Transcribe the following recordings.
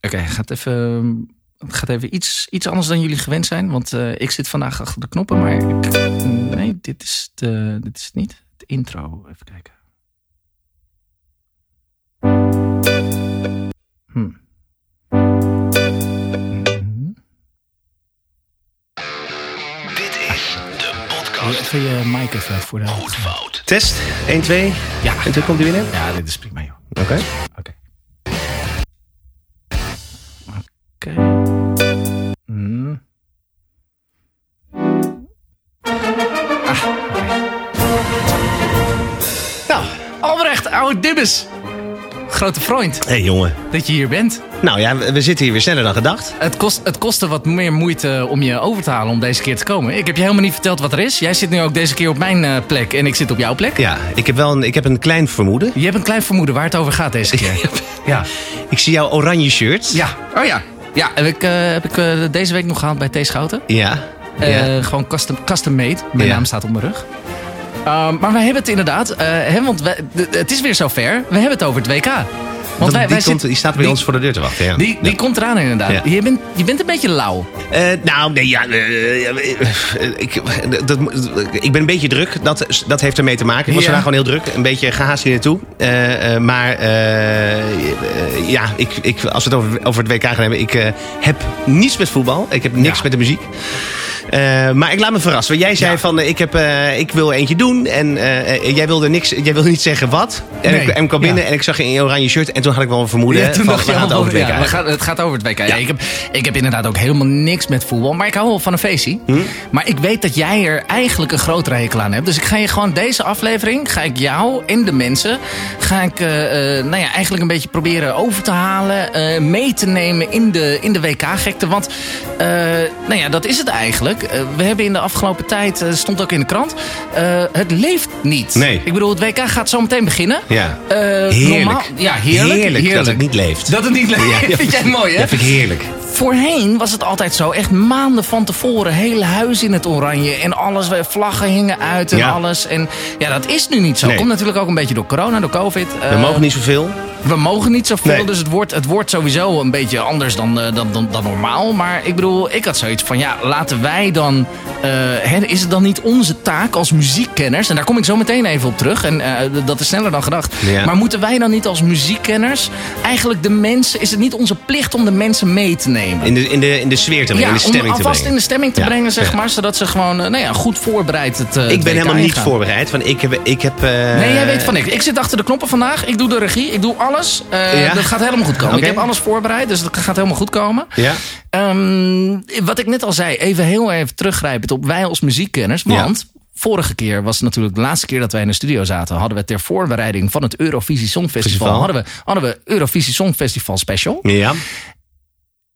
Oké, gaat even, het gaat even iets, iets anders dan jullie gewend zijn. Want eh, ik zit vandaag achter de knoppen, maar ik, nee, dit is, de, dit is het niet. De intro, even kijken. Hm. Mhm. Dit is de podcast Even je mic even voor de Goed Fout. Test, 1, 2. Ja, En toen komt hij binnen? ja, dit is prima joh. Oké. Oké. Oké. Oude dibbes. Grote vriend, Hé hey, jongen. dat je hier bent. Nou ja, we zitten hier weer sneller dan gedacht. Het, kost, het kostte wat meer moeite om je over te halen om deze keer te komen. Ik heb je helemaal niet verteld wat er is. Jij zit nu ook deze keer op mijn eh, plek en ik zit op jouw plek. Ja, ik heb wel een, ik heb een klein vermoeden. Je hebt een klein vermoeden waar het over gaat deze keer. Ja. Ik zie jouw oranje shirt. Ja, oh ja. Ja, heb ik, eh, heb ik eh, deze week nog gehaald bij T. Schouten. Ja. Ja. Gewoon custom, custom made. Mijn Ja. naam staat op mijn rug. Ehm, maar wij hebben het inderdaad, eh, hè, want wij- het is weer zover. We hebben het over het WK. Want wij, die, wij komt, die staat bij die- ons voor de deur te wachten. Ja. Die, die Ja. komt eraan inderdaad. Ja. Je, bent, je bent een beetje lauw. Eh, nou, nee, ja, eh, ik, dat, ik ben een beetje druk. Dat, dat heeft ermee te maken. Ik was vandaag gewoon heel druk. Een beetje gehaast hier naartoe. Maar ja, ik, ik, als we het over, over het WK gaan hebben. Ik heb niets met voetbal. Ik heb niks met de muziek. Eh, maar ik laat me verrassen. Want jij zei Ja. van, eh, ik, heb, eh, ik wil eentje doen. En jij, wilde niks, jij wilde niet zeggen wat. En, Nee. ik, en kwam binnen Ja. en ik zag je in je oranje shirt. En toen had ik wel een vermoeden. Ja, toen van, dacht je al, over het WK gaan- het gaat over het WK. Ik, heb, ik heb inderdaad ook helemaal niks met voetbal. Maar ik hou wel van een feestje. Hm? Maar ik weet dat jij er eigenlijk een grotere hekel aan hebt. Dus ik ga je gewoon deze aflevering, ga ik jou en de mensen, ga ik nou ja, eigenlijk een beetje proberen over te halen. mee te nemen in de, in de WK-gekte. Want nou ja, dat is het eigenlijk. Eh, we hebben in de afgelopen tijd, eh, stond ook in de krant, eh, het leeft niet. Nee. Ik bedoel, het WK gaat zo meteen beginnen. Ja. Heerlijk. normaal- ja, heerlijk. Heerlijk dat het niet leeft. Dat het niet leeft. Ja. Vind jij mooi, hè? Dat vind ik heerlijk. Voorheen was het altijd zo, echt maanden van tevoren, hele huis in het oranje en alles, vlaggen hingen uit en Ja. alles. En ja, dat is nu niet zo. Nee. Komt natuurlijk ook een beetje door corona, door covid. We mogen niet zoveel. We mogen niet zoveel, Nee. dus het wordt, het wordt sowieso een beetje anders dan, eh, dan, dan, dan normaal. Maar ik bedoel, ik had zoiets van, ja, laten wij dan... eh, hè, is het dan niet onze taak als muziekkenners... en daar kom ik zo meteen even op terug, en eh, dat is sneller dan gedacht... Ja. maar moeten wij dan niet als muziekkenners eigenlijk de mensen... is het niet onze plicht om de mensen mee te nemen? In de, in de, in de sfeer te brengen, in de om stemming te alvast brengen. in de stemming te Ja, brengen, zeg ja. maar. Zodat ze gewoon nou ja, goed voorbereid het Ik het ben helemaal niet voorbereid. Want ik heb... Ik heb Nee, jij weet van niks. Ik zit achter de knoppen vandaag. Ik doe de regie. Ik doe alles. Eh, Ja? Dat gaat helemaal goed komen. Ik heb alles voorbereid, dus dat gaat helemaal goed komen. Ja? Ehm, wat ik net al zei, even heel even teruggrijpend op wij als muziekkenners. Ja. Want vorige keer was natuurlijk de laatste keer dat wij in de studio zaten. Hadden we ter voorbereiding van het Eurovisie Songfestival. Festival. Hadden we, hadden we Eurovisie Songfestival Special. Ja,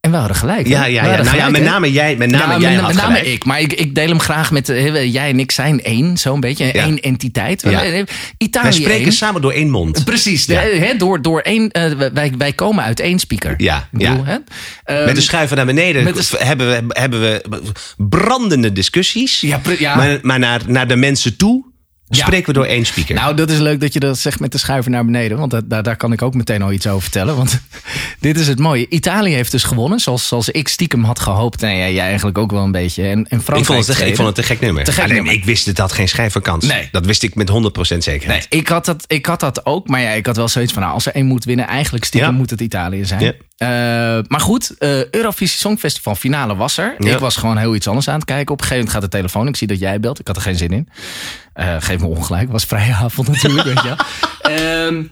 En we hadden gelijk. ja, ja. ja. Nou ja, met name jij, met name Ja, jij met, name gelijk. ik. Maar ik, ik deel hem graag met... eh, jij en ik zijn één, zo'n beetje. Ja. één entiteit. Ja. Eh, eh, Italië Wij spreken één. samen door één mond. Precies, Ja. de- door, door één, wij, wij komen uit één speaker. Ja, bedoel? Ehm, Met de schuiven naar beneden met de- hebben, we, hebben we brandende discussies. Ja. Maar, maar naar, naar de mensen toe Ja. spreken we door één speaker. Nou, dat is leuk dat je dat zegt met de schuiven naar beneden. Want dat, daar, daar kan ik ook meteen al iets over vertellen. Want dit is het mooie. Italië heeft dus gewonnen. Zoals, zoals ik stiekem had gehoopt. En jij, jij eigenlijk ook wel een beetje. En, en Frankrijk ik, vond het, te- ik vond het een gek nummer. Te gek Alleen, nummer. Ik wist het had geen schijfvakantie. Nee. Dat wist ik met 100% zekerheid. Nee, ik had, dat, ik had dat ook. Maar ja, ik had wel zoiets van, nou, als er één moet winnen, eigenlijk stiekem Ja. moet het Italië zijn. Ja. Eh, maar goed, eh Eurovisie Songfestival finale was er. Ja. Ik was gewoon heel iets anders aan het kijken. Op een gegeven moment gaat de telefoon. Ik zie dat jij belt. Ik had er geen zin in. Eh, geef me ongelijk. Het was vrije avond natuurlijk, weet je.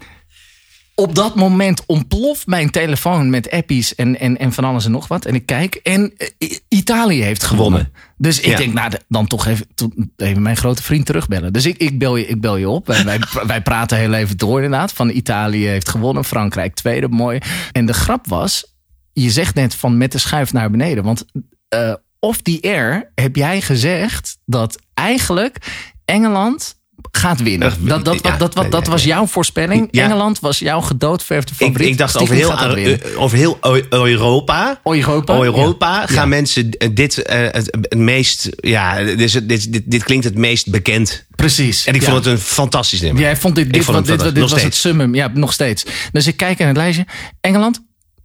Op dat moment ontploft mijn telefoon met appies en, en, en van alles en nog wat. En ik kijk en eh, Italië heeft gewonnen. Dus ik Ja. denk, nou, dan toch even, even mijn grote vriend terugbellen. Dus ik, ik, bel, je, ik bel je op. Wij, wij, wij praten heel even door inderdaad. Van Italië heeft gewonnen, Frankrijk tweede, mooi. En de grap was, je zegt net van met de schuif naar beneden. Want eh off the air heb jij gezegd dat eigenlijk Engeland gaat winnen. Dat, dat, ja, dat, dat, dat, dat was jouw voorspelling. Ja. Engeland was jouw gedoodverfde Ik, favoriet. ik dacht Stiekem over heel, eh, over heel Eu- Europa. Europa. Europa Ja. gaan mensen dit eh, het, meest. Ja, dit, dit, dit, dit klinkt het meest bekend. Precies. En ik vond het een fantastisch nummer. Jij vond dit, Ik dit, vond dit, was het summum. Ja, nog steeds. Dus ik kijk in het lijstje. Engeland,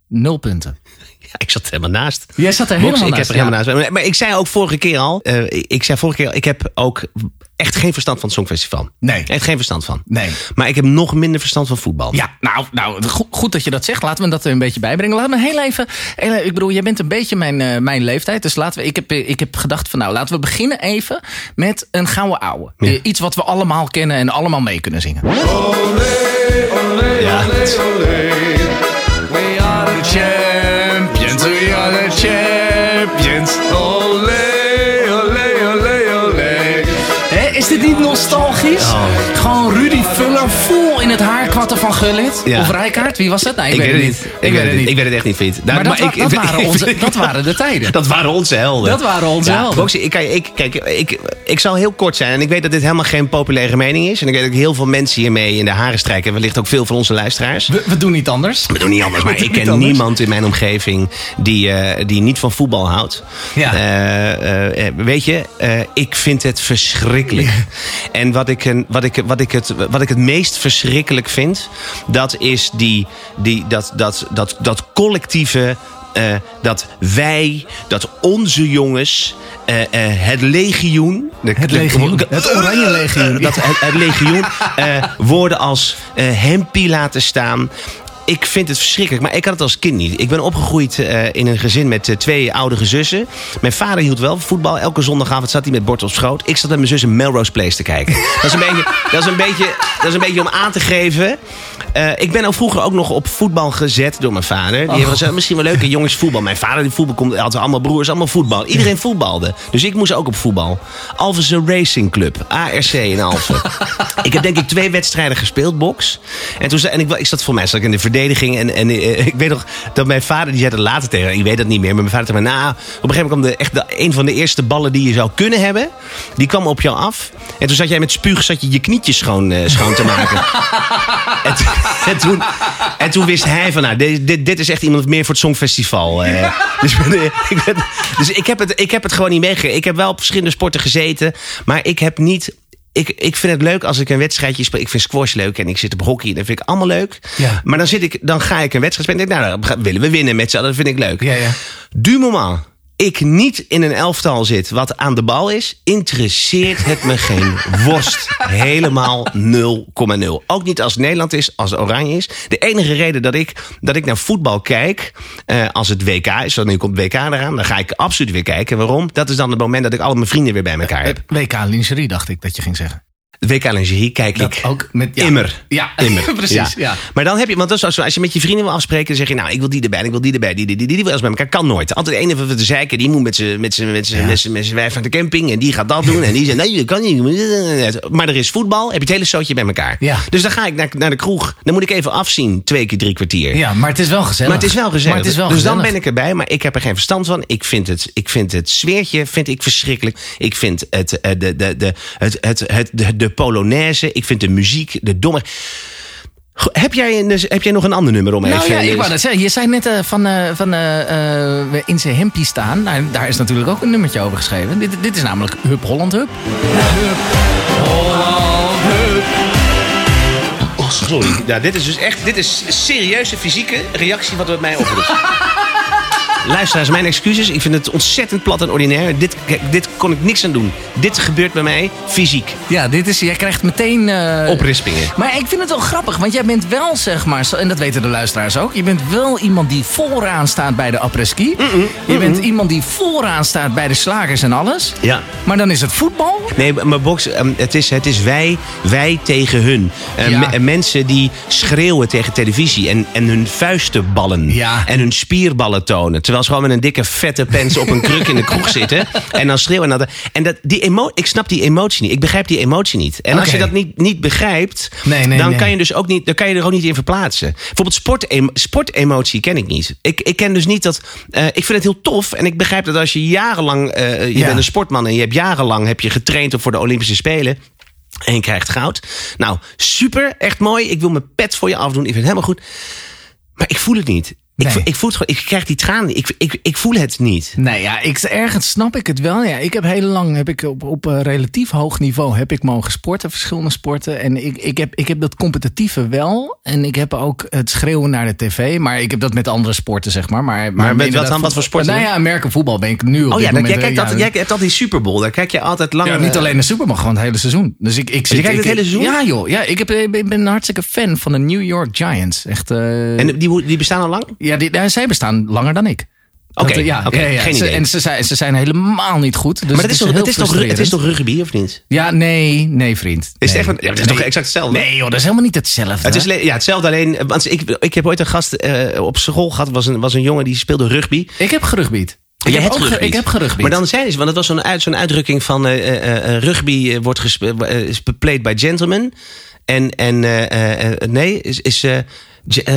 Nul punten. Ja, ik zat er helemaal naast. Jij zat er Box, helemaal ik naast, heb er ja. helemaal naast. Maar, ik zei ook vorige keer al, eh, ik zei vorige keer al, ik heb ook echt geen verstand van het Songfestival. Nee. Echt geen verstand van. Nee. Maar ik heb nog minder verstand van voetbal. Ja, nou, nou goed, goed dat je dat zegt. Laten we dat er een beetje bijbrengen. Laat me heel even. heel even- ik bedoel, jij bent een beetje mijn, eh, mijn leeftijd. Dus laten we. Ik heb, eh, ik heb gedacht van nou, laten we beginnen even met een gouden ouwe. Ja. Eh, Iets wat we allemaal kennen en allemaal mee kunnen zingen. Ja. We are the champions, van Gullit. Ja. Of Rijkaard, wie was dat? Ik, weet het niet. Ik, weet het niet. Ik weet het echt niet, vriend. Nou, Maar dat ik- waren onze- dat waren de tijden. Dat waren onze helden. Dat waren onze helden. Boxy, ik, ik, kijk, ik, ik zal heel kort zijn. En ik weet dat dit helemaal geen populaire mening is. En ik weet dat ik heel veel mensen hiermee in de haren strijken. Wellicht ook veel van onze luisteraars. We, we doen niet anders. We doen niet anders, maar ik ken niemand in mijn omgeving die, eh, die niet van voetbal houdt. Ja. Eh, eh, weet je, ik vind het verschrikkelijk. En wat ik, wat, ik, wat, ik het, wat ik het meest verschrikkelijk vind, dat is die, die, dat, dat, dat, dat collectieve. eh, dat wij, dat onze jongens, eh, eh, het legioen. de- Het de- legioen. Het oranje legioen. dat het, het legioen woorden als hempie laten staan. Ik vind het verschrikkelijk, maar ik had het als kind niet. Ik ben opgegroeid eh, in een gezin met eh, twee oudere zussen. Mijn vader hield wel voetbal. Elke zondagavond zat hij met bord op schoot. Ik zat met mijn zus een Melrose Place te kijken. Dat is een beetje, dat is een beetje, dat is een beetje om aan te geven. Eh, ik ben ook vroeger ook nog op voetbal gezet door mijn vader. Die Oh. heeft gezegd, misschien wel leuke jongens voetbal. Mijn vader die voetbal komt, had allemaal broers, allemaal voetbal. Iedereen voetbalde. Dus ik moest ook op voetbal. Alphense Racing Club, ARC in Alphen. ik heb denk ik twee wedstrijden gespeeld, box. En toen en ik, ik zat voor mij zat ik in de verdediging. En, en eh, ik weet nog dat mijn vader, die zei het later tegen Ik weet dat niet meer. Maar mijn vader zei, nou, op een gegeven moment kwam de, echt de, een van de eerste ballen die je zou kunnen hebben. Die kwam op jou af. En toen zat jij met spuug zat je, je knietjes schoon, eh, schoon te maken. En, toen- en, toen, en toen wist hij van, nou, dit, dit, dit is echt iemand meer voor het Songfestival. eh. dus, ik ben- dus ik, heb het, ik heb het gewoon niet meegekregen. Ik heb wel op verschillende sporten gezeten, maar ik heb niet... Ik, ik vind het leuk als ik een wedstrijdje speel. Ik vind squash leuk en ik zit op hockey. Dat vind ik allemaal leuk. Ja. Maar dan, zit ik, dan ga ik een wedstrijd spelen. en denk ik, Nou, dan willen we winnen met z'n allen. Dat vind ik leuk. Ja, ja. Du moment ik niet in een elftal zit wat aan de bal is, interesseert het me geen worst. Helemaal 0,0. Ook niet als Nederland is, als Oranje is. De enige reden dat ik, dat ik naar voetbal kijk, eh, als het WK is, want nu komt WK eraan, dan ga ik absoluut weer kijken. Waarom? Dat is dan het moment dat ik al mijn vrienden weer bij elkaar heb. WK lingerie dacht ik dat je ging zeggen. WK lingerie kijk Dat ik ook met, ja. immer. Ja, Immer. precies. Ja. Maar dan heb je, want dat is als, als je met je vrienden wil afspreken, dan zeg je, nou, ik wil die erbij, ik wil die erbij, die, die, die, die, die wil eens bij elkaar. Kan nooit. Altijd de ene van de zeiken, die moet met zijn met zijn met zijn met zijn met zijn wijf naar de camping en die gaat dat doen en die zegt, nee, dat kan niet. Maar er is voetbal, heb je het hele zootje bij elkaar. Ja. Dus dan ga ik naar, naar de kroeg, dan moet ik even afzien, twee keer drie kwartier. ja, maar het is wel gezellig. Maar het is wel gezellig. Maar het is wel dus gezellig. dan ben ik erbij, maar ik heb er geen verstand van. Ik vind het, ik vind het sfeertje vind ik verschrikkelijk. Ik vind het, eh, de, de, de, het, het, het, de, de Polonaise. Ik vind de muziek, de domme. Heb jij, een- heb jij nog een ander nummer om Nou even... ja, ik wou dat zeggen. Je zei net eh, van, eh, van eh, eh, in zijn hempie staan. Nou, daar is natuurlijk ook een nummertje over geschreven. Dit, dit is namelijk Hup Holland Hup. Hup Holland Hup. Oh, sorry. Ja, dit is dus echt dit is serieuze fysieke reactie wat het mij oproept. Luisteraars, mijn excuses. Ik vind het ontzettend plat en ordinair. Dit, dit kon ik niks aan doen. Dit gebeurt bij mij fysiek. Ja, dit is, jij krijgt meteen... eh, Oprispingen. Maar ik vind het wel grappig, want jij bent wel, zeg maar, en dat weten de luisteraars ook. Je bent wel iemand die vooraan staat bij de apres-ski. Je bent iemand die vooraan staat bij de slagers en alles. Ja. Maar dan is het voetbal. Nee, maar box, ehm, het, is, het is wij, wij tegen hun. Ja. me- mensen die schreeuwen tegen televisie en, en hun vuisten ballen. Ja. En hun spierballen tonen. Terwijl ze gewoon met een dikke vette pens op een kruk in de kroeg zitten. En dan schreeuwen. En, dat, en dat, die emo, ik snap die emotie niet. Ik begrijp die emotie niet. En als je dat niet, niet begrijpt, Nee, nee, dan, nee. Kan je dus ook niet, dan kan je er ook niet in verplaatsen. Bijvoorbeeld sport, sportemotie ken ik niet. Ik, ik ken dus niet dat. eh, ik vind het heel tof. En ik begrijp dat als je jarenlang. eh, je Ja. bent een sportman en je hebt jarenlang heb je getraind voor de Olympische Spelen. En je krijgt goud. Nou, super, echt mooi. Ik wil mijn pet voor je afdoen. Ik vind het helemaal goed. Maar ik voel het niet. Ik, Nee. ik, voel het gewoon, ik krijg die tranen. Ik, ik, ik voel het niet. Nee, ja, ik, ergens snap ik het wel. Ja, ik heb heel lang heb ik op, op een relatief hoog niveau heb ik mogen sporten, verschillende sporten. En ik, ik, heb, ik heb dat competitieve wel. En ik heb ook het schreeuwen naar de tv. Maar ik heb dat met andere sporten, zeg maar. Maar, met wat dan? Wat voor sporten Nou ja, Amerika voetbal ben ik nu op Oh ja, moment. jij, kijkt ja, altijd, jij hebt altijd die Super Bowl. Daar kijk je altijd langer. ja, niet alleen de Super, maar gewoon het hele seizoen. Dus ik, ik zit, kijkt het hele seizoen? Ja, joh. Ja, ik, heb, ik ben een hartstikke fan van de New York Giants. Echt. eh, En die, die bestaan al lang? Ja, die, ja, zij bestaan langer dan ik. Oké, ja, oké, ja, ja. geen Ze- idee. En ze zijn, ze zijn helemaal niet goed. Dus maar dat is, toch, het, is toch, het is toch rugby, of niet? Ja, nee, nee, vriend. Is nee. het, echt, ja, het is toch exact hetzelfde? Nee, joh, dat is helemaal niet hetzelfde. Het is ja, hetzelfde, alleen... Want ik, ik heb ooit een gast eh, op school gehad. was een, was een jongen die speelde rugby. Ik heb gerugbied. Ik Jij heb hebt ook. Ik heb gerugbied. Maar dan zeiden ze, want het was zo'n uit, zo'n uitdrukking van... eh, eh, rugby wordt gespe- eh, is by gentlemen. En, en nee, is... is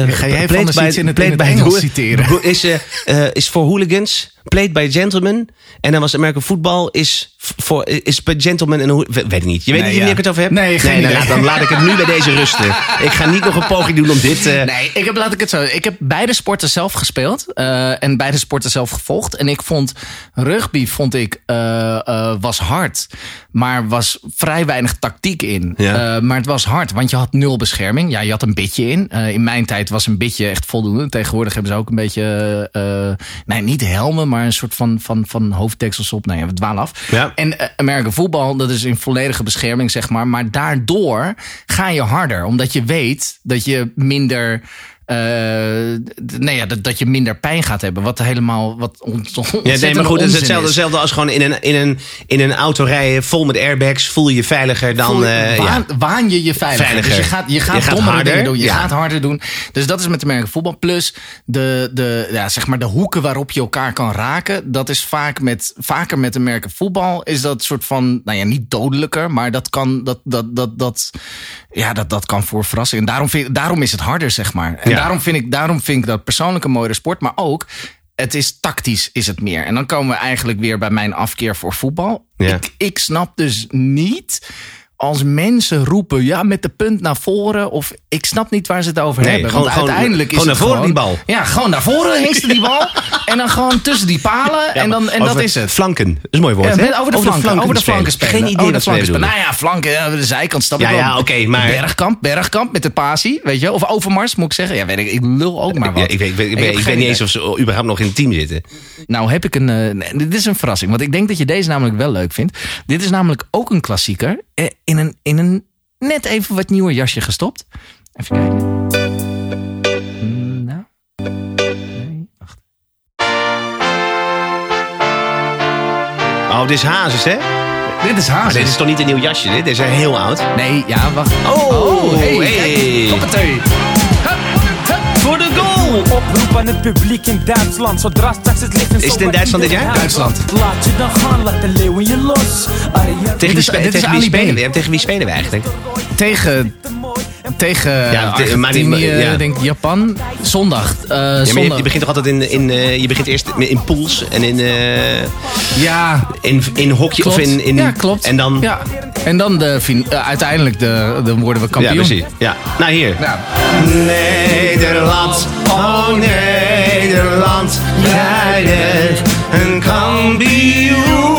Ga jij van iets in het- in het Engels citeren? Is, eh, eh, is voor hooligans, played by gentlemen. En dan was American football is voor is bij gentlemen en hoe weet ik niet. Je weet Nee, niet wanneer ja. ik het over heb. Nee, geen dan, idee. laat, dan laat ik het nu bij deze rusten. Ik ga niet nog een poging doen om dit. eh, Nee, ik heb, laat ik het zo. Ik heb beide sporten zelf gespeeld. eh, en beide sporten zelf gevolgd. En ik vond rugby vond ik, eh, was hard. Maar was vrij weinig tactiek in. Ja. Maar het was hard, want je had nul bescherming. Ja, je had een bitje in. In mijn tijd was een bitje echt voldoende. Tegenwoordig hebben ze ook een beetje... nee, niet helmen, maar een soort van, van, van hoofddeksels op. Nee, we dwalen af. Ja. En uh, American voetbal, dat is in volledige bescherming, zeg maar. Maar daardoor ga je harder. Omdat je weet dat je minder. Nee, ja, dat, dat je minder pijn gaat hebben. Wat helemaal. Wat on, ja, nee, maar goed, het is hetzelfde, hetzelfde als gewoon in een, in, een, in een auto rijden vol met airbags. Voel je je veiliger dan. Voel, uh, waan, ja. waan je je veiliger. Veiliger. Dus je gaat, je gaat, Je gaat dommere harder. doen. Je Ja. gaat harder doen. Dus dat is met de merken voetbal. Plus de, de, ja, zeg maar de hoeken waarop je elkaar kan raken. Dat is vaak met, vaker met de merken voetbal. Is dat soort van. Nou ja, niet dodelijker. Maar dat kan. Dat, dat, dat, dat, ja, dat, dat kan voor verrassing. En daarom, vind, daarom is het harder, zeg maar. En Ja. Daarom, vind ik, daarom vind ik dat persoonlijk een mooiere sport. Maar ook. Het is tactisch, is het meer. En dan komen we eigenlijk weer bij mijn afkeer voor voetbal. Ja. Ik, ik snap dus niet als mensen roepen, ja, met de punt naar voren. Of ik snap niet waar ze het over Nee, hebben. gewoon- want gewoon- uiteindelijk is gewoon het naar voren gewoon, die bal. Ja, gewoon naar voren hengsten die bal. en dan gewoon tussen die palen. en dan, en dat is het. Flanken, dat is een mooi woord. Ja, met- over de flanken, over de flanken spelen. Geen idee over de wat flanken spelen. Nou ja, flanken, ja, de zijkant snap Ja, ja, oké, maar- Bergkamp, Bergkamp met de pasie, weet je. Of Overmars, moet ik zeggen. Ja, weet ik, ik lul ook maar wat. Ik weet, ik ik weet niet eens of ze überhaupt nog in het team zitten. Nou heb ik een... eh, dit is een verrassing. Want ik denk dat je deze namelijk wel leuk vindt. Dit is namelijk ook een klassieker. In een, in een net even wat nieuwer jasje gestopt. Even kijken. Mm, Nou. Nee, wacht. Oh, dit is Hazes, hè? Dit is Maar Hazes. dit is toch niet een nieuw jasje, dit? Dit is heel oud. Nee, ja, wacht. Oh, hey. hey. kijk. Voor de goal! Oproep aan het publiek in Duitsland. Zodra straks het licht Is het in Duitsland dit jaar? Duitsland. Laat je dan gaan, laat de leeuwen je los. Arjen, Tegen wie, is- spe- dit is tegen wie Ali B. spelen we? Ja, Tegen wie spelen we eigenlijk? Tegen... Tegen Ja, te- maar die- Argentinië, ja. denk ik, Japan. Zondag. Eh, Ja, je, zondag. je begint toch altijd in, in eh, je begint eerst in pools en in, eh, Ja, in, in klopt. of in, in ja, klopt. En dan Ja. En dan de, eh, uiteindelijk de, dan worden we ja, kampioen. precies. Ja. Nou hier. Ja. Nederland, oh Nederland, jij bent een kampioen.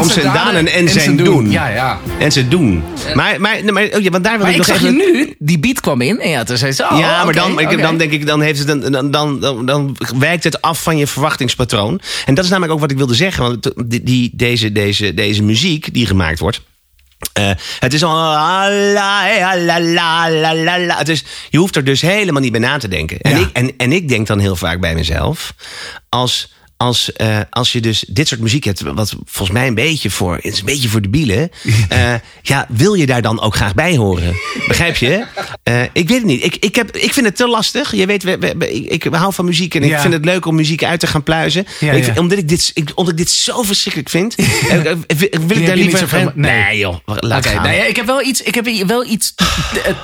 Om zijn danen en zijn doen. Ja, ja. En ze doen. Maar, maar, maar, oh ja, want daar wil Maar ik ik nog zag even... je nu, die beat kwam in. En ja, toen zei ze, oh, ja, maar oké, dan, ik, oké. dan denk ik, dan, heeft het een, dan, dan, dan, dan wijkt het af van je verwachtingspatroon. En dat is namelijk ook wat ik wilde zeggen. Want die, die, deze, deze, deze muziek die gemaakt wordt. eh, het is al. la, la, la, la, la, la, la. Het is, je hoeft er dus helemaal niet bij na te denken. En, Ja. ik, en, en ik denk dan heel vaak bij mezelf. Als, als, eh, als je dus dit soort muziek hebt, wat volgens mij een beetje voor, het is een beetje voor de bielen. eh, ja, wil je daar dan ook graag bij horen? Begrijp je? Eh, ik weet het niet. Ik, ik, heb, ik vind het te lastig. Je weet, we, we- we- ik, ik hou van muziek en ik vind het leuk om muziek uit te gaan pluizen. Ja, Maar ik- ja. omdat, ik dit, ik, omdat ik dit zo verschrikkelijk vind, wil ik daar liever. zoveel- nee. nee joh, laat gaan. nou ik heb wel iets, ik heb wel iets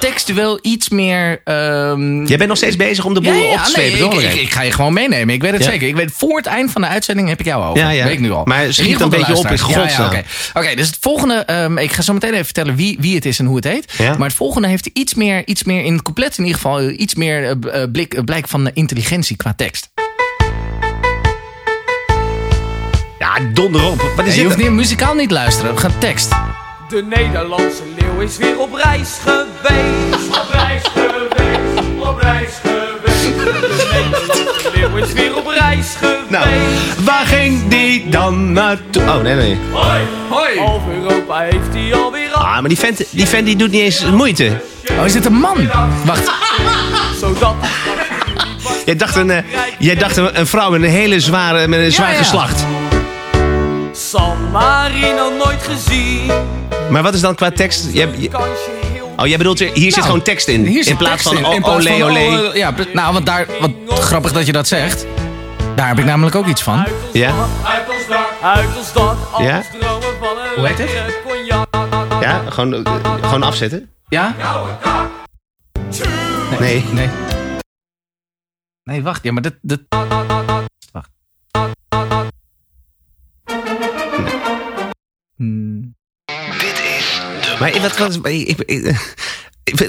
textueel iets meer. ehm, Jij bent nog steeds bezig om de boel op te nee, zwepen, ik, ga je gewoon meenemen. Ik weet het zeker. Ik weet voor het einde eind van de uitzending heb ik jou over. Ja, ja. Weet ik nu al. Maar schiet een beetje op in luisteraars. Ja, ja, godsnaam. Oké, Oké, dus het volgende... ehm, ik ga zo meteen even vertellen wie, wie het is en hoe het heet. Ja. Maar het volgende heeft iets meer, iets meer in het couplet in ieder geval... iets meer eh, eh, blik, eh, blijk van de intelligentie qua tekst. Ja, donder op. Wat is je hoeft niet, muzikaal niet luisteren. We gaan tekst. De Nederlandse leeuw is weer op reis geweest. Op reis geweest, op reis geweest. De Nederlandse leeuw is weer op reis geweest. Nou, waar ging die dan naartoe? Oh, nee, nee. Hoi, hoi. Half Europa heeft hij alweer al. Ah, maar die vent, die vent die doet niet eens moeite. Oh, is dit een man? Wacht. Zodat Jij dacht een, eh, jij dacht een, een vrouw met een hele zware, met een zwaar ja. geslacht. San Marino nooit gezien. Maar wat is dan qua tekst? Jij, je- oh, jij bedoelt, er- hier zit Nou, gewoon tekst in. Hier zit in plaats tekst van in, oh, plaats olé, van, olé. oh, ja, nou, want daar, wat grappig dat je dat zegt. Daar heb ik namelijk ook iets van. Ja? dak, uit ons dak, uit ons dak. Als Ja? dromen van een Hoe heet het? Ja, gewoon, eh, gewoon afzetten? Ja? Nee. Nee. Nee, wacht. Ja, maar dit... dit... Wacht. Hmm. Maar wat,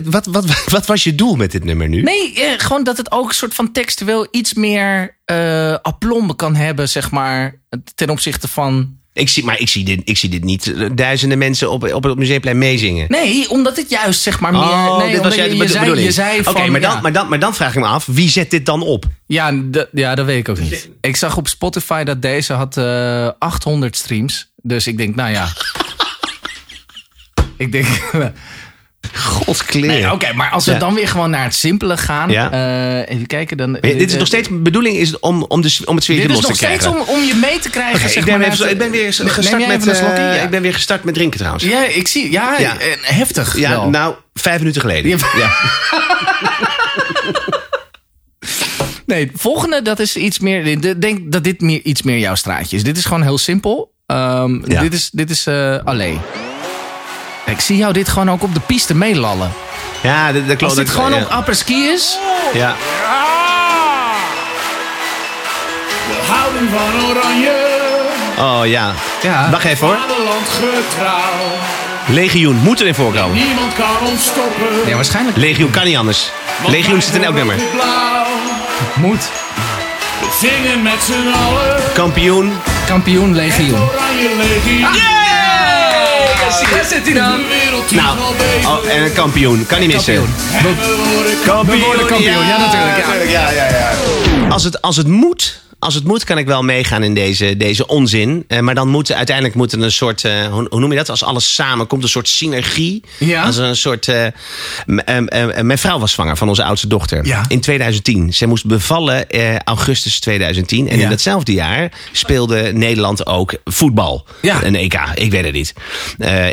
wat, wat, wat, was je doel met dit nummer nu? Nee, eh, gewoon dat het ook een soort van textueel iets meer eh aplombe kan hebben, zeg maar. Ten opzichte van. Ik zie, maar ik zie, dit, ik zie dit niet eh, duizenden mensen op, op het museumplein meezingen. Nee, omdat het juist zeg maar meer. Oh, nee, dit was jij je, de je, zei, bedoeling. je zei Oké, maar, dan, maar, dan, maar dan vraag ik me af, wie zet dit dan op? ja, ja, dat weet ik ook niet. Ik zag op Spotify dat deze had eh 800 streams. Dus ik denk, nou ja. ik denk. Godkleer. Nee, Oké, maar als we Ja. dan weer gewoon naar het simpele gaan. Ja. eh, even kijken. Dan, dit is nog steeds bedoeling is om, om, de, om het sfeertje Dit is los nog te krijgen. steeds om, om je mee te krijgen. Zeg ik, ben maar, even, naar ik ben weer gestart met, eh, Ja. ik ben weer gestart met drinken trouwens. Ja, ik zie. Ja, eh, heftig. Ja, wel. nou, vijf minuten geleden. Ja. Nee, het volgende, dat is iets meer. Ik denk dat dit meer, iets meer jouw straatje is. Dit is gewoon heel simpel. Ehm. Dit is, dit is alleen. Ik zie jou dit gewoon ook op de piste meelallen. Ja, dat, dat klopt. Als dit gewoon ja. op apres-ski is. Ja. Houden van oranje, Oh ja. Ja. Wacht even hoor. Legioen moet erin voorkomen. Niemand kan ons stoppen. Ja, waarschijnlijk Legioen kan niet anders. want Legioen zit in elk nummer. Moet. We zingen met z'n allen. Kampioen. Kampioen legioen. Legioen. Daar zit hij dan. De wereld Nou, oh, en een kampioen. Kan niet missen. Kampioen. We worden Kampioen. Ja, natuurlijk, ja, ja, ja. Als, het, als het moet... Als het moet, kan ik wel meegaan in deze, deze onzin. Eh, maar dan moet uiteindelijk moet er een soort. eh, hoe, hoe noem je dat? Als alles samen komt, een soort synergie. Ja. Als een soort. eh, mijn vrouw was zwanger van onze oudste dochter. Ja. In 2010. Zij moest bevallen augustus 2010. En Ja. in datzelfde jaar speelde Nederland ook voetbal. Ja. Een EK. Ik weet het niet.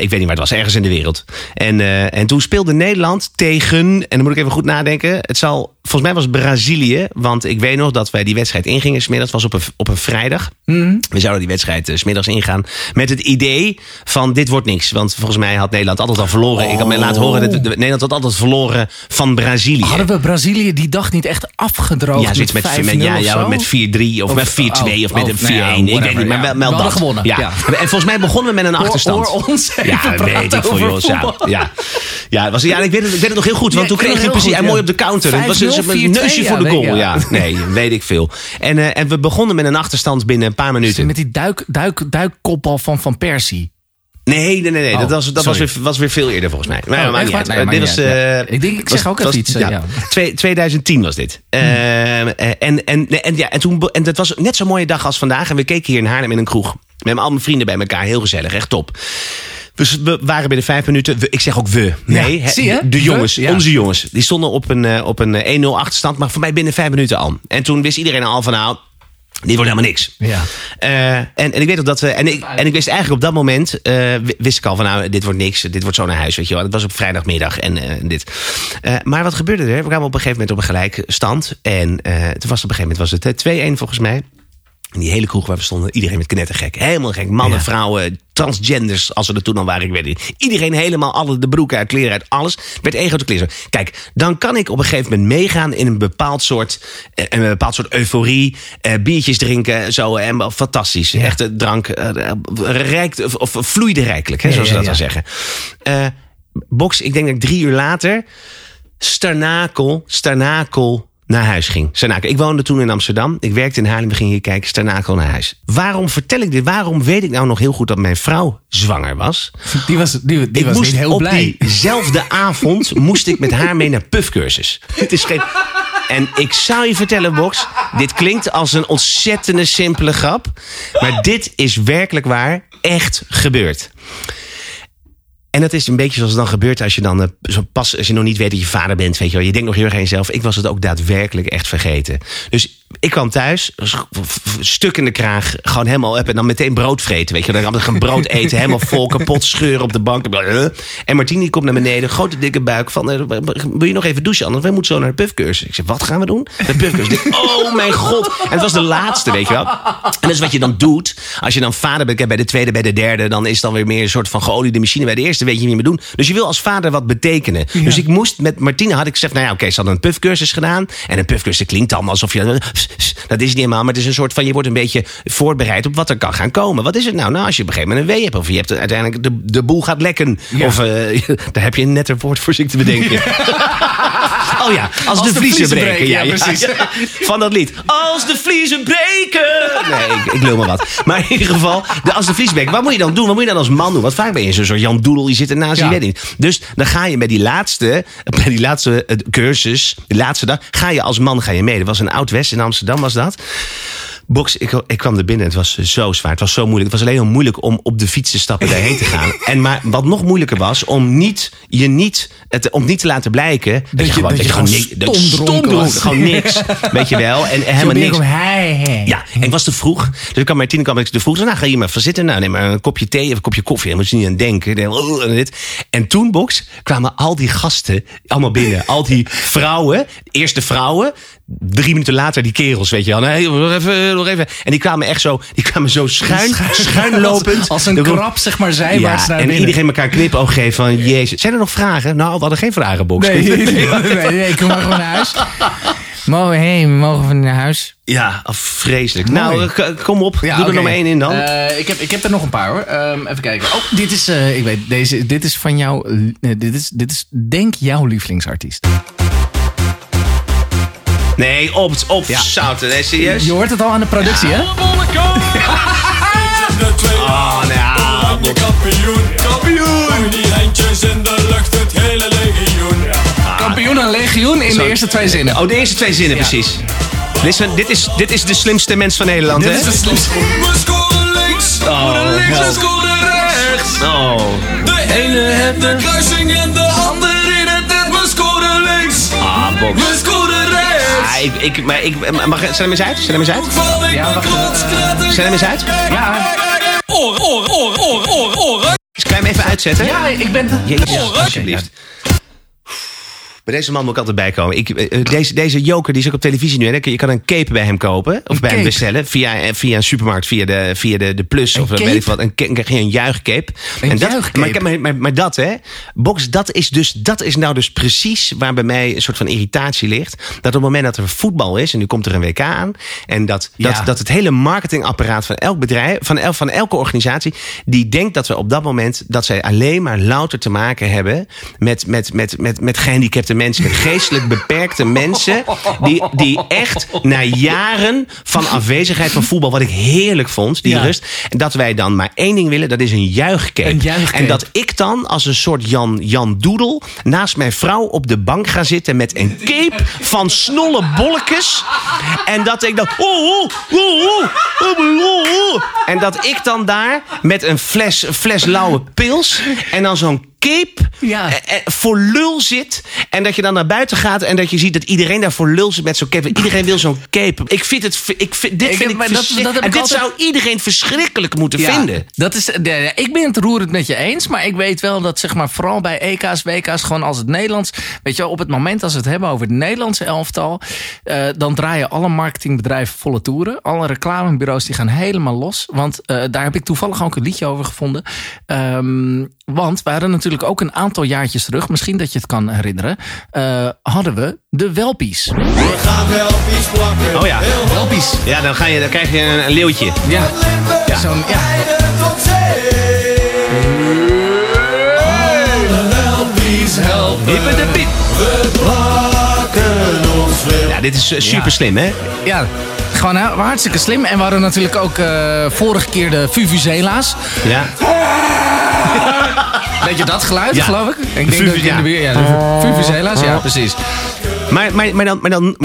Ik weet niet waar het was. Ergens in de wereld. En, en toen speelde Nederland tegen. En dan moet ik even goed nadenken. Het zal. Volgens mij was Brazilië. Want ik weet nog dat wij die wedstrijd ingingen. Smiddags was op een, op een vrijdag. Mhm. We zouden die wedstrijd eh, smiddags ingaan. Met het idee van dit wordt niks. Want volgens mij had Nederland altijd al verloren. Ik had mij laten horen dat de- Nederland had altijd verloren van Brazilië. Hadden we Brazilië die dag niet echt afgedroogd Ja, zoiets met, met 5-0 met, ja, met 4-3 of, Of- met 4-2 of met oh, een 4-1. nou ja, ik weet niet, maar wel, We wel hadden dat. gewonnen, Ja. ja. En volgens mij begonnen we met een achterstand. hoor ons ja, weet ik voor jou. Ja, ja. Was, ja ik, weet het, ik weet het nog heel goed. Want toen kreeg je precies mooi op de counter. Het was 5-0, een neusje 4-2, voor de ja, goal. Ja. ja. Nee, weet ik veel. En, eh, en we begonnen met een achterstand binnen een paar minuten. Met die duik, duik, duikkoppel van Van Persie. Nee, nee, nee. nee. Oh, dat was, dat was, weer, was weer veel eerder volgens mij. Maar Oh, ja, niet. Nee, dit was, ja. eh, Ik denk, ik zeg was- ook even was- iets, eh, ja. Twee- 2010 was dit. Eh, en, en, en, en, ja, en, toen, en dat was net zo'n mooie dag als vandaag. En we keken hier in Haarlem in een kroeg. Met al mijn vrienden bij elkaar. Heel gezellig, echt top. Dus we waren binnen vijf minuten. We- ik zeg ook we. Nee, Ja, zie je? de jongens, onze jongens. Die stonden op een, eh, op een eh, 1-0 achterstand. Maar voor mij binnen vijf minuten al. En toen wist iedereen al van nou, dit wordt helemaal niks. Ja. Eh, en, en ik weet ook dat we. En ik, en ik wist eigenlijk op dat moment. eh, wi- wist ik al van nou, dit wordt niks. Dit wordt zo naar huis. Weet je wel. Het was op vrijdagmiddag en eh, dit. Eh, maar wat gebeurde er? We kwamen op een gegeven moment op een gelijke stand. En eh, toen was het op een gegeven moment was het eh, 2-1 volgens mij. In die hele kroeg waar we stonden, iedereen met knettergek. Helemaal gek. Mannen, Ja. vrouwen, transgenders, als ze er toen al waren, ik weet niet. Iedereen helemaal, alle de broeken uit, kleren uit, alles. Werd één grote kleren. Kijk, dan kan ik op een gegeven moment meegaan in een bepaald soort, eh, een bepaald soort euforie. Eh, biertjes drinken, zo. En wel fantastisch. Echte drank. eh, rijkt, of, of vloeide rijkelijk, hè, zoals ze ja, dat dan zeggen. Eh, box, ik denk dat ik drie uur later Starnakel, Starnakel naar huis ging. Ik woonde toen in Amsterdam. Ik werkte in Haarlem. We gingen hier kijken. Starnakel naar huis. Waarom vertel ik dit? Waarom weet ik nou nog heel goed dat mijn vrouw zwanger was? Die was, die, die ik was moest niet heel op blij. diezelfde avond moest ik met haar mee naar puffcursus. Het is geen... En ik zou je vertellen, Box, dit klinkt als een ontzettende simpele grap. Maar dit is werkelijk waar echt gebeurd. En dat is een beetje zoals het dan gebeurt als je dan eh, zo pas, als je nog niet weet dat je vader bent, weet je wel. Je denkt nog heel erg aan jezelf. Ik was het ook daadwerkelijk echt vergeten. Dus ik kwam thuis, stuk in de kraag, gewoon helemaal up en dan meteen brood vreten, weet je. Dan gaan brood eten, helemaal vol, kapot scheuren op de bank. En Martien die komt naar beneden, grote dikke buik van, eh, wil je nog even douchen, anders wij moeten zo naar de puffcursus. Ik zeg, wat gaan we doen? De puffcursus. Oh mijn god. En het was de laatste, weet je wel. En dat is wat je dan doet. Als je dan vader bent, bij de tweede, bij de derde, dan is het dan weer meer een soort van geoliede machine. Bij de eerste weet je niet meer doen. Dus je wil als vader wat betekenen. Dus ik moest met Martine had ik gezegd, nou ja, oké, ze hadden een puffcursus gedaan. En een puffcursus klinkt allemaal alsof je, dat is niet helemaal, maar het is een soort van, je wordt een beetje voorbereid op wat er kan gaan komen. Wat is het nou? Nou, als je op een gegeven moment een wee hebt, of je hebt uiteindelijk de, de boel gaat lekken. Of eh, daar heb je een netter woord voor zich te bedenken. Oh ja, als, de, de vliezen vliezen breken. breken, ja, precies. Van dat lied. Als de vliezen breken. Nee, ik, ik lul maar wat. Maar in ieder geval, de, als de vliezen breken. Wat moet je dan doen? Wat moet je dan als man doen? Want vaak ben je zo'n soort Jan Doedel. Je zit ernaast, weet niet. Dus dan ga je bij die laatste, bij die laatste eh, cursus, de laatste dag, ga je als man ga je mee. Dat was een Oud-West in Amsterdam, was dat. Box, ik, ik kwam er binnen. Het was zo zwaar. Het was zo moeilijk. Het was alleen al moeilijk om op de fiets te stappen daarheen te gaan. En maar wat nog moeilijker was, om niet, je niet, het, om niet te laten blijken dat, je- gewoon, dat je gewoon, gewoon niks- dat je stom. Gewoon niks. Weet je wel. En helemaal niks. Hij, hij. Ja, en ik was te vroeg. Dus ik kwam Martine kwam ik te vroeg. Nou, ga hier maar even zitten. Nou, neem maar een kopje thee of een kopje koffie. Daar moet je niet aan denken. Denk, "Oh, en, dit. en toen, Box, kwamen al die gasten allemaal binnen. Al die vrouwen, eerst de vrouwen. Drie minuten later die kerels, weet je wel. Nee, nog even, nog even. En die kwamen echt zo, die kwamen zo schuin, schuin lopend. Als, als een krab, zeg maar, zijwaarts Ja, naar en binnen. iedereen elkaar knipoog geeft van, jezus. Zijn er nog vragen? Nou, we hadden geen vragen, Box. Nee, nee, nee, nee, nee, kom maar gewoon naar huis. Mogen, hey, mogen we naar huis? Ja, oh, vreselijk. Mooi. Nou, k- kom op. Doe er oké. nog één in dan. Eh, ik, heb, ik heb er nog een paar hoor. Ehm, even kijken. Oh, dit is, eh, ik weet, deze, dit is van jou. eh, dit, is, dit is denk jouw lievelingsartiest. Nee, op, op zouten. Nee, serieus? Je hoort het al aan de productie, hè? Oh, nou ja. kampioen, kampioen. Die handjes in de lucht, het hele legioen. Kampioen en legioen in de eerste twee zinnen. Oh, de eerste twee zinnen, precies. Listen, dit is, dit is de slimste mens van Nederland, Dit hè? is de slimste. We scoren links, Oh, links, we scoren rechts. Oh. De ene heeft de kruising en de ander in het net. We scoren links, Ah, box. we scoren ik, ik, maar ik, mag, zet hem eens uit? Zet hem eens uit? Ja, wacht even. Zet hem eens uit? Ja, oor, oor, oor, oor, oor. Dus kan je hem even uitzetten? ja, ik ben... Jezus, alsjeblieft. Bij deze man moet ik altijd bijkomen. Ik, eh, deze, deze joker die is ook op televisie nu. Hè? Je kan een cape bij hem kopen. Of bij hem bestellen. Via, eh, via een supermarkt. Via de, via de, de Plus. of cape? weet ik wat. Een, je een juichcape. Een en dat, juichcape? Maar, maar, maar, maar dat, hè. Box, dat is, dus, dat is nou dus precies waar bij mij een soort van irritatie ligt. Dat op het moment dat er voetbal is. En nu komt er een WK aan. En dat, Ja. dat, dat het hele marketingapparaat van elk bedrijf. Van, el, van elke organisatie. Die denkt dat we op dat moment. Dat zij alleen maar louter te maken hebben. Met, met, met, met, met gehandicapte mensen. Geestelijk beperkte mensen. Die, die echt na jaren van afwezigheid van voetbal. Wat ik heerlijk vond. Die Ja. rust. En dat wij dan maar één ding willen. Dat is een juichcape. Een juichcape. En dat ik dan als een soort Jan, Jan Doedel. Naast mijn vrouw op de bank ga zitten. Met een cape van snolle bolletjes. En dat ik dan. Oh, oh, oh. En dat ik dan daar met een fles, fles lauwe pils. En dan zo'n cape Ja. eh, eh, voor lul zit. En dat je dan naar buiten gaat en dat je ziet dat iedereen daar voor lul zit met zo'n cape. Iedereen wil zo'n cape. Ik vind het. Ik vind, dit Ik vind heb- ik dat- en dit altijd- zou iedereen verschrikkelijk moeten Ja, vinden. Dat is, ik ben het roerend met je eens, maar ik weet wel dat zeg maar, vooral bij EK's, WK's, gewoon als het Nederlands, weet je wel, op het moment als we het hebben over het Nederlandse elftal, eh, dan draaien alle marketingbedrijven volle toeren. Alle reclamebureaus die gaan helemaal los, want daar heb ik toevallig ook een liedje over gevonden. Ehm, want we hadden natuurlijk ook een aantal jaartjes terug, misschien dat je het kan herinneren, eh, hadden we de Welpies. We gaan wel iets plakken. Oh ja. Welpies. Ja, dan, ga je, dan krijg je een, een leeuwtje. Ja. Zo'n, ja. welpies. Hippe de piep. We plakken ons veel. Ja, dit is eh, super slim, hè? Ja, gewoon hè, hartstikke slim. En we hadden natuurlijk ook eh, vorige keer de Vuvuzela's. Ja. Weet je dat geluid, geloof ik? Ik denk dat ik in de buurt... Ja, de Vuvuzela's, ja, precies. Maar, maar, maar, dan, maar, dan,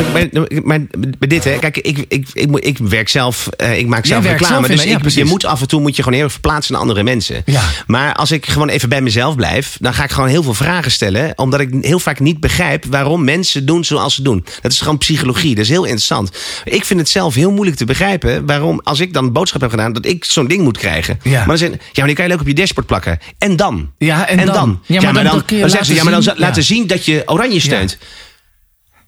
maar, dit, hè, kijk, ik, ik, ik, ik werk zelf, eh, ik maak zelf reclame. zelf dus ik, je moet af en toe moet je gewoon heel erg verplaatsen naar andere mensen. Maar als ik gewoon even bij mezelf blijf, dan ga ik gewoon heel veel vragen stellen. Omdat ik heel vaak niet begrijp waarom mensen doen zoals ze doen. Dat is gewoon psychologie, dat is heel interessant. Ik vind het zelf heel moeilijk te begrijpen waarom, als ik dan een boodschap heb gedaan, dat ik zo'n ding moet krijgen. Ja. Maar dan zeggen, ja, maar die kan je leuk op je dashboard plakken. En dan? Ja, en dan? Ja, maar, dan, dan zeggen ze, ja, maar dan laten zien- laten ja. zien dat je oranje steunt.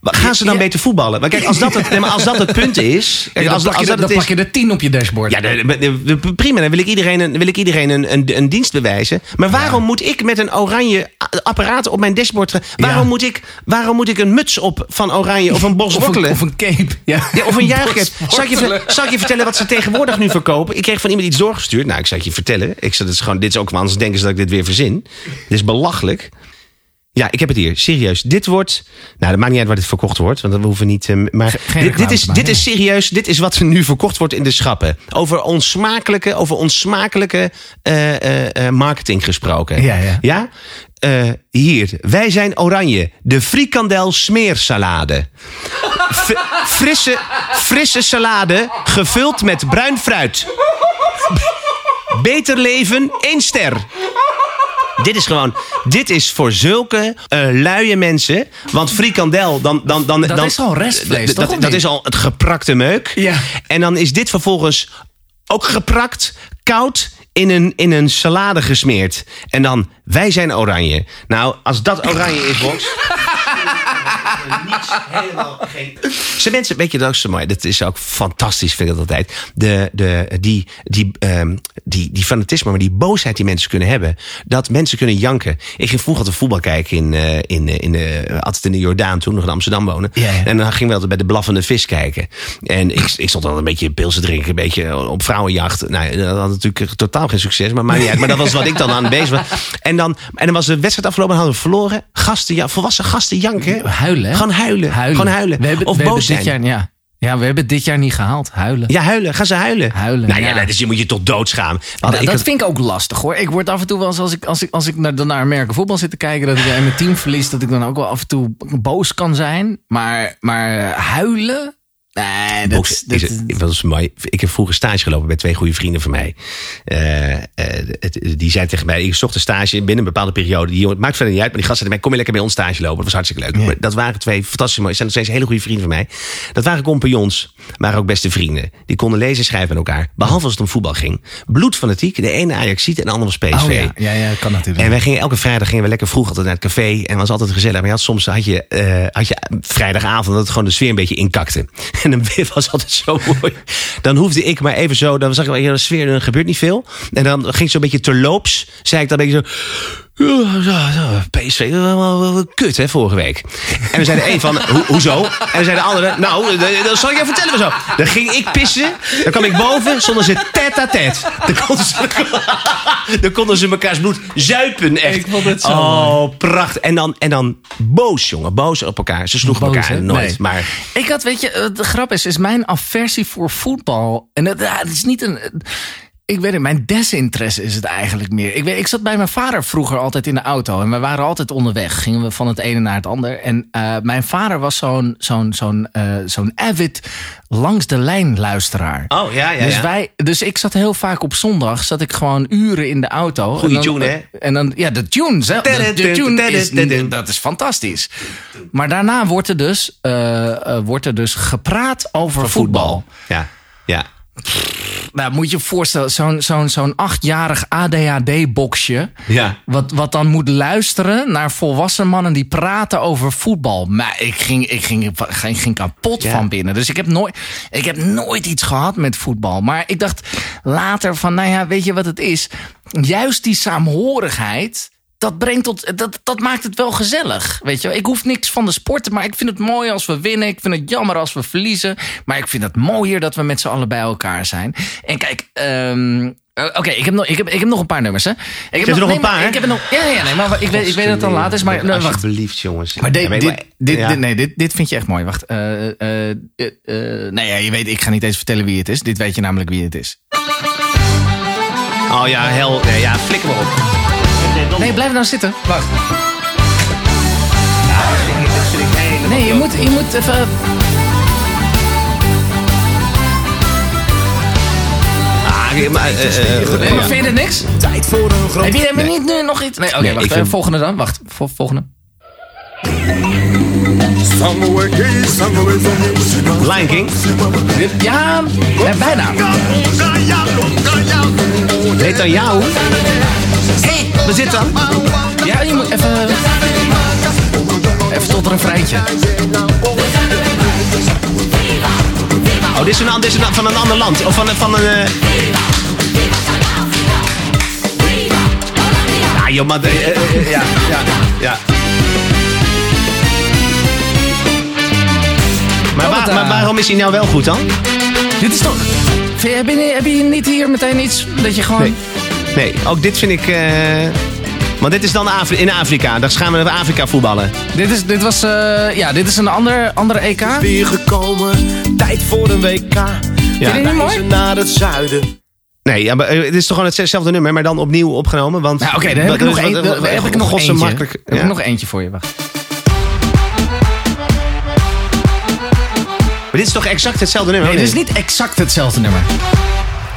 Gaan ze dan Ja. beter voetballen? Maar kijk, als dat het, nee, maar als dat het punt is. Kijk, Ja, dan als, je, dat de, het dan is. pak je de 10 op je dashboard. Ja, de- de- de- de- prima. Dan wil ik iedereen een, wil ik iedereen een, een, een dienst bewijzen. Maar waarom moet ik met een oranje apparaat op mijn dashboard... Waarom, moet ik, waarom moet ik een muts op van oranje of een bos of, een, of een cape. Ja, Ja, of een juichcap. bos Zal ik, je, zal ik je vertellen wat ze tegenwoordig nu verkopen? Ik kreeg van iemand iets doorgestuurd. Nou, ik zal het je vertellen. Ik dit, is gewoon, dit is ook, anders denken ze dat ik dit weer verzin. Dit is belachelijk. Ja, ik heb het hier. Serieus. Dit wordt... Nou, dat maakt niet uit waar dit verkocht wordt. Want we hoeven niet... eh, maar geen dit, dit, is, dit is serieus. Dit is wat er nu verkocht wordt in de schappen. Over onsmakelijke, over onsmakelijke eh, eh, marketing gesproken. Ja, ja. Ja? Hier. Wij zijn oranje. De frikandel smeersalade. F- frisse, frisse salade gevuld met bruin fruit. Beter leven, één ster. Dit is gewoon, dit is voor zulke eh luie mensen. Want frikandel, dan. dan, dan Dat dan, is al restvlees, dat- toch, Dat, is al het geprakte meuk. Ja. En dan is dit vervolgens ook geprakt, koud. In een, in een salade gesmeerd. En dan, wij zijn oranje. Nou, als dat oranje is, Box. helemaal geen. Ze mensen, weet je, dat is zo mooi. Dat is ook fantastisch, vind ik dat altijd. De, de, die, die, ehm, die, die fanatisme, maar die boosheid die mensen kunnen hebben. Dat mensen kunnen janken. Ik ging vroeger altijd voetbal kijken in, eh, in, eh, in, de altijd in de Jordaan, toen nog in Amsterdam wonen. Ja, ja. En dan gingen we altijd bij de blaffende vis kijken. En ik, ik stond dan een beetje pils te drinken, een beetje op vrouwenjacht. Nou, dat had natuurlijk totaal geen succes, maar niet uit. Maar dat was wat ik dan aan bezig was. En dan, en dan was de wedstrijd afgelopen, hadden we verloren. Gasten, ja, volwassen gasten janken. Huilen, hè? Gewoon huilen. Gewoon huilen. We hebben, of we boos hebben zijn. dit jaar, ja. ja, we hebben het dit jaar niet gehaald. Huilen. Ja, huilen. Gaan ze huilen? Huilen, Nou ja, ja. dus je moet je toch doodschamen. Want Nou, dat had- vind ik ook lastig hoor. Ik word af en toe wel eens als ik, als ik, als ik naar, dan naar Amerika voetbal zit te kijken. dat ik mijn team verlies. dat ik dan ook wel af en toe boos kan zijn. Maar, maar huilen. Nee, dat, Box, dat, is het, dat is mooi. Ik heb vroeger stage gelopen bij twee goede vrienden van mij. Eh, eh, het- die zei tegen mij: Ik zocht een stage binnen een bepaalde periode. Die jongen, het maakt verder niet uit, maar die gasten zei: Kom je lekker bij ons stage lopen? Dat was hartstikke leuk. Maar dat waren twee fantastische mooie. zijn nog steeds hele goede vrienden van mij. Dat waren compagnons, waren ook beste vrienden. Die konden lezen en schrijven aan elkaar. Behalve als het om voetbal ging. Bloedfanatiek. De ene Ajax ziet en de andere was PSV. oh ja, ja, ja, dat kan natuurlijk. En wij gingen elke vrijdag gingen we lekker vroeg altijd naar het café. En was altijd gezellig. Maar had, soms had je, eh, had je vrijdagavond dat het gewoon de sfeer een beetje inkakte. En dan was altijd zo mooi. Dan hoefde ik maar even zo. Dan zag ik de sfeer, er gebeurt niet veel. En dan ging het zo'n beetje terloops. Zei ik dan een beetje zo. "Ja, ja, ja, PSV, kut hè, vorige week. En we zeiden één van, "Ho- hoezo? En we zeiden de andere, nou, dat zal ik je vertellen maar zo. Dan ging ik pissen, dan kwam ik boven, stonden ze tête à tête. Dan konden ze, dan konden ze mekaars bloed zuipen, echt. Ik vond het zo Oh, prachtig. En dan, en dan boos, jongen, boos op elkaar. Ze sloegen Boos, elkaar hè? nooit, Nee. maar... Ik had, weet je, eh, de grap is, is mijn aversie voor voetbal. En dat, is niet een. Ik weet het, mijn desinteresse is het eigenlijk meer. Ik, weet, ik zat bij mijn vader vroeger altijd in de auto. En we waren altijd onderweg. Gingen we van het ene naar het ander. En eh, mijn vader was zo'n zo'n zo'n eh, zo'n avid langs de lijn luisteraar. Oh, ja, ja, dus, ja. wij, dus ik zat heel vaak op zondag, zat ik gewoon uren in de auto. Goeie En dan- tune, hè? En dan, ja, de tune zelf. De, de tune is, dat is fantastisch. Maar daarna wordt er dus, eh, wordt er dus gepraat over voetbal. Ja, ja. Nou, moet je je voorstellen, zo'n zo'n zo'n achtjarig ADHD-boxje. Ja. Wat, wat dan moet luisteren naar volwassen mannen die praten over voetbal. Maar ik ging, ik ging, ik ging, ging kapot Ja. van binnen. Dus ik heb, nooit, ik heb nooit iets gehad met voetbal. Maar ik dacht later van, nou ja, weet je wat het is? Juist die saamhorigheid. Dat, brengt tot, dat, dat maakt het wel gezellig. Weet je, wel. ik hoef niks van de sporten, maar ik vind het mooi als we winnen. Ik vind het jammer als we verliezen. Maar ik vind het mooier dat we met z'n allen bij elkaar zijn. En kijk, ehm, eh, Oké, ik, heb nog, ik, heb, ik heb nog een paar nummers. Hè. Ik heb er nog nee, een maar paar? Ik heb nog, ja, ja, nee, maar ik weet, ik weet dat het dan laat is. Maar wacht. Alsjeblieft, jongens. Maar, dit, dit, ja. dit- nee, dit, dit vind je echt mooi. Wacht. eh eh, eh, nee, ja, je weet, ik ga niet eens vertellen wie het is. Dit weet je namelijk wie het is. Oh ja, hel. Nee, ja, flikker maar op. Nee, blijf nou zitten. Wacht. Nee, je moet, je moet even... Ah, maar, eh, eh, eh, Nee, ja. maar vind je er niks? Tijd voor een groot Heb je je niet nu nog iets? Nee, oké, Nee, wacht. vind- Volgende dan. Wacht, vol- volgende. Lion King. Ja, bijna. Heet dan jou? Hé, wat zit dan? Ja, je moet even... Even tot een refreintje. Oh, dit is, een, dit is een, van een ander land. Of van, een- van een... eh, Ja, joh, maar... eh, eh, ja, ja, ja. Maar, waar- wat, maar waarom is hij nou wel goed dan? Dit is toch... Heb je, heb je niet hier meteen iets dat je gewoon... Nee. Nee, ook dit vind ik... eh want dit is dan Afri- in Afrika. Dan gaan we naar Afrika voetballen. Dit, is, dit was... eh, ja, dit is een ander, andere EK. weer gekomen. Tijd voor een WK. Ja. Vind je mooi? Naar het zuiden. Nee, ja, maar eh, het is toch gewoon hetzelfde nummer, maar dan opnieuw opgenomen. Want Nou, oké, dan heb ik nog, een, dan heb ik nog eentje. makkelijk. Heb ik nog eentje voor je, wacht. Maar dit is toch exact hetzelfde nummer? Nee, dit is niet exact hetzelfde nummer.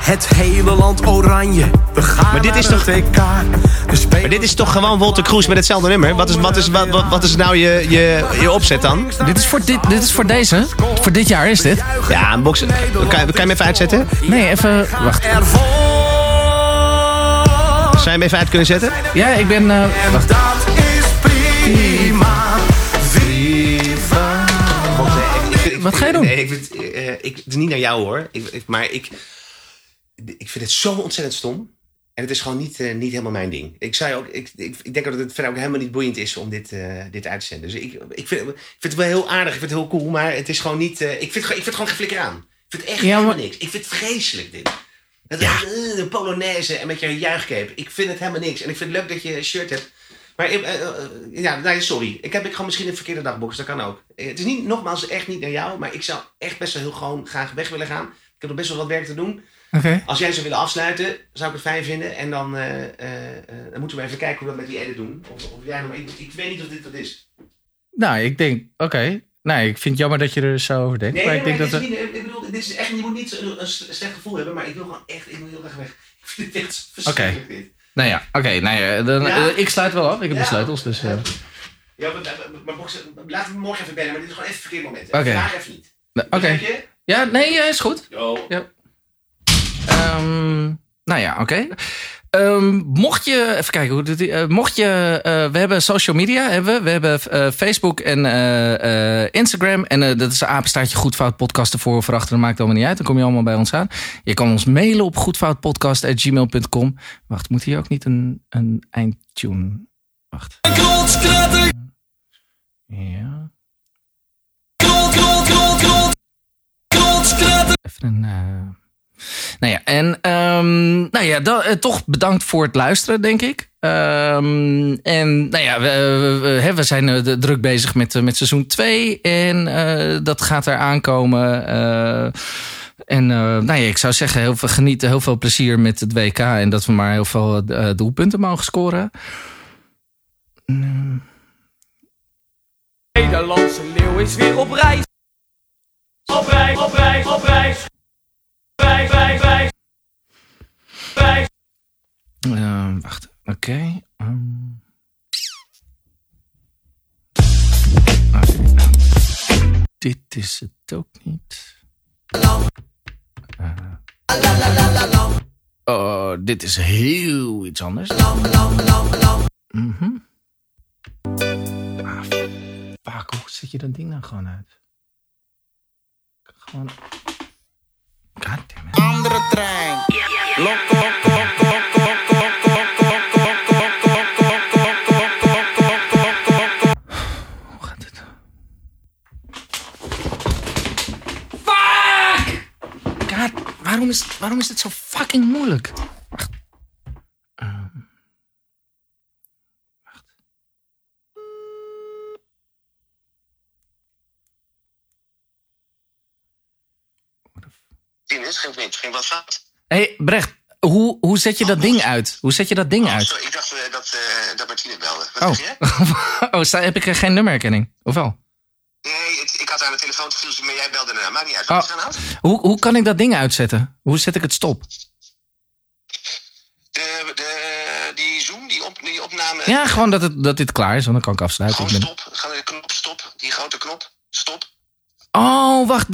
Het hele land oranje. We gaan Maar dit naar is toch- spelers Maar dit is toch gewoon Walter Kroes met hetzelfde nummer? Wat is, wat is, wat, wat, wat is nou je, je, je opzet dan? Dit is, voor dit, dit is voor deze. Voor dit jaar is dit. Ja, een box. Kan, je- kan je hem even uitzetten? Nee, even... Wacht. Zou je hem even uit kunnen zetten? Ja, ik ben... eh, En wacht. dat is prima. Viva. Wat ga je doen? Nee, ik vind, eh, ik, het is niet naar jou hoor. Ik, ik- maar ik, ik vind het zo ontzettend stom. En het is gewoon niet, eh, niet helemaal mijn ding. Ik, zei ook, ik, ik, ik denk dat het verder ook helemaal niet boeiend is om dit, eh, dit uit te zenden. Dus ik, ik, vind, ik vind het wel heel aardig, ik vind het heel cool, maar het is gewoon niet. eh, ik, vind, het gewoon- ik vind het gewoon geen flikker aan. Ik vind het echt Ja, helemaal niks. Ik vind het vreselijk dit. Dat, eh, de Polonaise en met je juichcape. Ik vind het helemaal niks. En ik vind het leuk dat je een shirt hebt. Maar eh, eh, eh, ja, nee, sorry. Ik heb ik gewoon misschien een verkeerde dagbox. Dat kan ook. Eh, Het is niet, nogmaals echt niet naar jou. Maar ik zou echt best wel heel gewoon graag weg willen gaan. Ik heb nog best wel wat werk te doen. Als jij zou willen afsluiten, zou ik het fijn vinden. En dan, eh, eh, eh, dan moeten we even kijken hoe we dat met die edit doen. Of, of jij nog, ik, ik weet niet of dit wat is. Nou, ik denk... Oké. Nee, ik vind het jammer dat je er zo over denkt. Nee, maar nee, ik denk maar dat... dit we- is niet, ik bedoel, dit is echt, je moet niet een, een slecht gevoel hebben. Maar ik wil gewoon echt, ik wil heel graag weg. Ik vind het echt verschrikkelijk dit. Nou ja, oké. nou ja, dan, Ja. ik sluit wel af. Ik heb Ja. de sleutels, dus... eh, Ja, maar, maar, maar laten we morgen even bellen, maar dit is gewoon even een verkeerd moment. Oké. Vandaag even niet. nou, Oké. Ja, nee, is goed. Jo. Ehm, nou ja, oké. Ehm, mocht je, even kijken hoe dit, eh, mocht je, eh, we hebben social media, hebben we, we hebben eh, Facebook en Instagram en dat is een apenstaartje Goedfout podcasten voor of achter, dat maakt allemaal niet uit. Dan kom je allemaal bij ons aan. Je kan ons mailen op goedfoutpodcast@gmail.com. Wacht, moet hier ook niet een, een eindtune? Wacht. Ja, even een. Nou ja, en ehm, nou ja, eh, toch bedankt voor het luisteren, denk ik. Ehm, en nou ja, we, zijn eh, druk bezig met, eh, met seizoen 2. En dat gaat er aankomen. En nou ja, ik zou zeggen, heel veel genieten, heel veel plezier met het WK. En dat we maar heel veel doelpunten mogen scoren. Nederlandse leeuw is weer op reis. Op reis, op reis, op reis. Reis, reis, reis. Reis. Eh, wacht, oké. ehm. Oké, nou. Dit is het ook niet. Eh. Oh, dit is heel iets anders. Mhm. Ah, fuck, hoe zet je dat ding nou gewoon uit? Gewoon... Goddammit. Andere trein. Loco, loco, loco, loco, Hoe gaat dit? Fuck! God, waarom is, waarom is dit zo fucking moeilijk? Vriend, ging wat fout. Hé, hey, Brecht, hoe, hoe zet je dat ding uit? Hoe zet je dat ding uit? Sorry, ik dacht eh, dat, eh, dat Martine belde. Wat Oh, zeg je? oh heb ik geen nummerherkenning? Of wel? Nee, het- ik had aan de telefoon te maar jij belde ernaar. Maakt niet uit. Oh. Wat aan? Hoe, hoe kan ik dat ding uitzetten? Hoe zet ik het stop? De, de, die Zoom, die, op, die opname. Ja, gewoon dat, het, dat dit klaar is, want dan kan ik afsluiten. Gewoon Ik ben... stop. Ga de knop stop. Die grote knop. Stop. Oh, wacht.